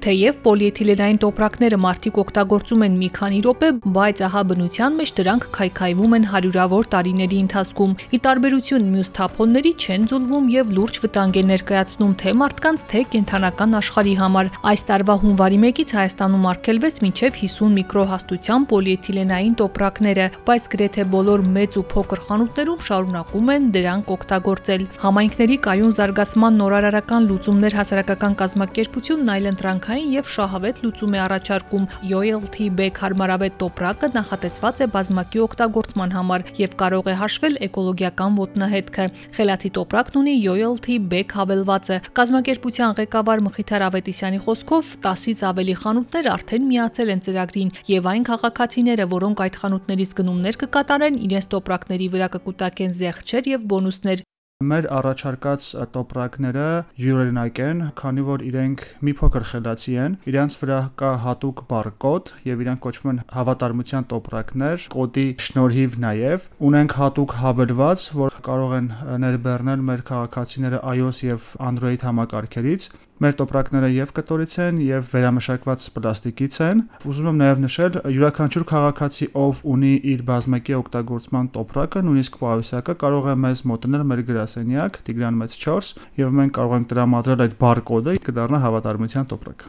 Թեև պոլիէթիլենային տոպրակները մարդիկ օգտագործում են մի քանի րոպե, բայց ահա բնության մեջ դրանք քայքայվում են հարյուրավոր տարիների ընթացքում։ Ի տարբերություն մյուս թափոնների չեն ձուլվում եւ լուրջ վտանգ են ներկայացնում թե մարդկանց, թե կենթանական աշխարհի համար։ Այս տարվա հունվարի 1-ից Հայաստանում արգելվեց մինչև 50 միկրոհաստության պոլիէթիլենային տոպրակները, բայց գրեթե բոլոր մեծ ու փոքր խանութներում շարունակում են դրանք օգտագործել։ Համայնքների կայուն զարգացման նորարարական լուծումներ հասարակական կազմակերպությունն այլընտրանք շարքային եւ շահավետ լուծում է առաջարկում Loyalty Bag հարմարավետ տոպրակը նախատեսված է բազմակի օգտագործման համար եւ կարող է հաշվել էկոլոգիական ոտնահետքը։ Խելացի տոպրակն ունի Loyalty Bag հավելվածը։ Կազմակերպության ղեկավար Մխիթար Ավետիսյանի խոսքով 10-ից ավելի խանութներ արդեն միացել են ծրագրին եւ այն քաղաքացիները, որոնք այդ խանութներից գնումներ կկատարեն, իրենց տոպրակների վրա կկուտակեն զեղչեր եւ բոնուսներ, Մեր առաջարկած տոպրակները յուրօրինակ են, քանի որ իրենք մի փոքր խելացի են, իրանց վրա կա հատուկ բարկոդ եւ իրանք կոչվում են հավատարմության տոպրակներ, կոդի շնորհիվ նաեւ ունենք հատուկ հավելված, որ կարող են ներբեռնել մեր քաղաքացիները iOS եւ Android համակարգերից Մեր տոպրակները եւ կտորից են եւ վերամշակված պլաստիկից են։ Ուզում եմ նաեւ նշել, յուրաքանչյուր քաղաքացի, ով ունի իր բազմակի օգտագործման տոպրակը, նույնիսկ պահույսակը, կարող է մեզ մոտենել մեր գրասենյակ Տիգրան մեծ 4 եւ մենք կարող ենք տրամադրել այդ բարկոդը, կդառնա հավատարմության տոպրակ։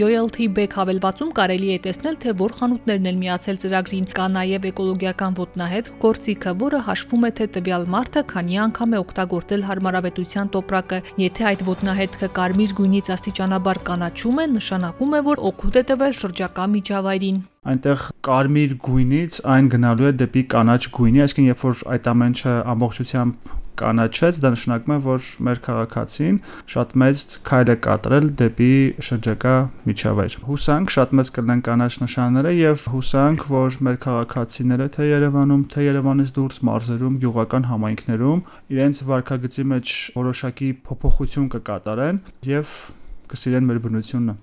Loyalty Bag հավելվածում կարելի է տեսնել, թե որ խանութներն են միացել ծրագրին։ Կա նաև էկոլոգիական ոտնահետ գործիքը, որը հաշվում է, թե տվյալ մարդը քանի անգամ է օգտագործել հարմարավետության տոպրակը։ Եթե այդ ոտնահետքը կարմիր գույնից աստիճանաբար կանաչում է, նշանակում է, որ օգուտ է տվել շրջակա միջավայրին այնտեղ կարմիր գույնից այն գնալու է դեպի կանաչ գույնի, այսինքն երբ որ այդ ամենը ամբողջությամբ կանաչեց, դա նշանակում է, որ մեր քաղաքացին շատ մեծ քայլ է կատարել դեպի շրջակա միջավայր։ Հուսանք շատ մեծ կլինեն կանաչ նշանները եւ հուսանք, որ մեր քաղաքացիները թե Երևանում, թե Երևանից դուրս մարզերում, գյուղական համայնքներում իրենց վարկագծի մեջ որոշակի փոփոխություն կկատարեն եւ կսիրեն մեր բնությունը։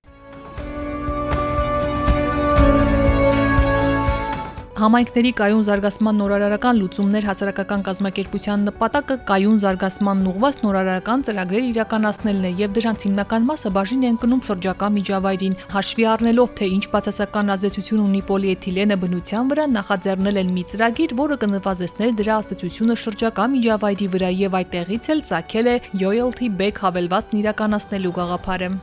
Համայնքների կայուն զարգացման նորարարական լուծումներ հասարակական կազմակերպության նպատակը կայուն զարգացման ուղղված նորարարական ծրագրեր իրականացնելն է եւ դրանց հիմնական մասը բաժին են կնում շրջակա միջավայրին, հաշվի առնելով թե ինչ բացասական ազդեցություն ունի պոլիէթիլենը բնության վրա, նախաձեռնել են մի ծրագիր, որը կնվազեցներ դրա ազդեցությունը շրջակա միջավայրի վրա եւ այդտեղից էլ ցակել է Loyalty Bag հավելվածն իրականացնելու գաղափարը։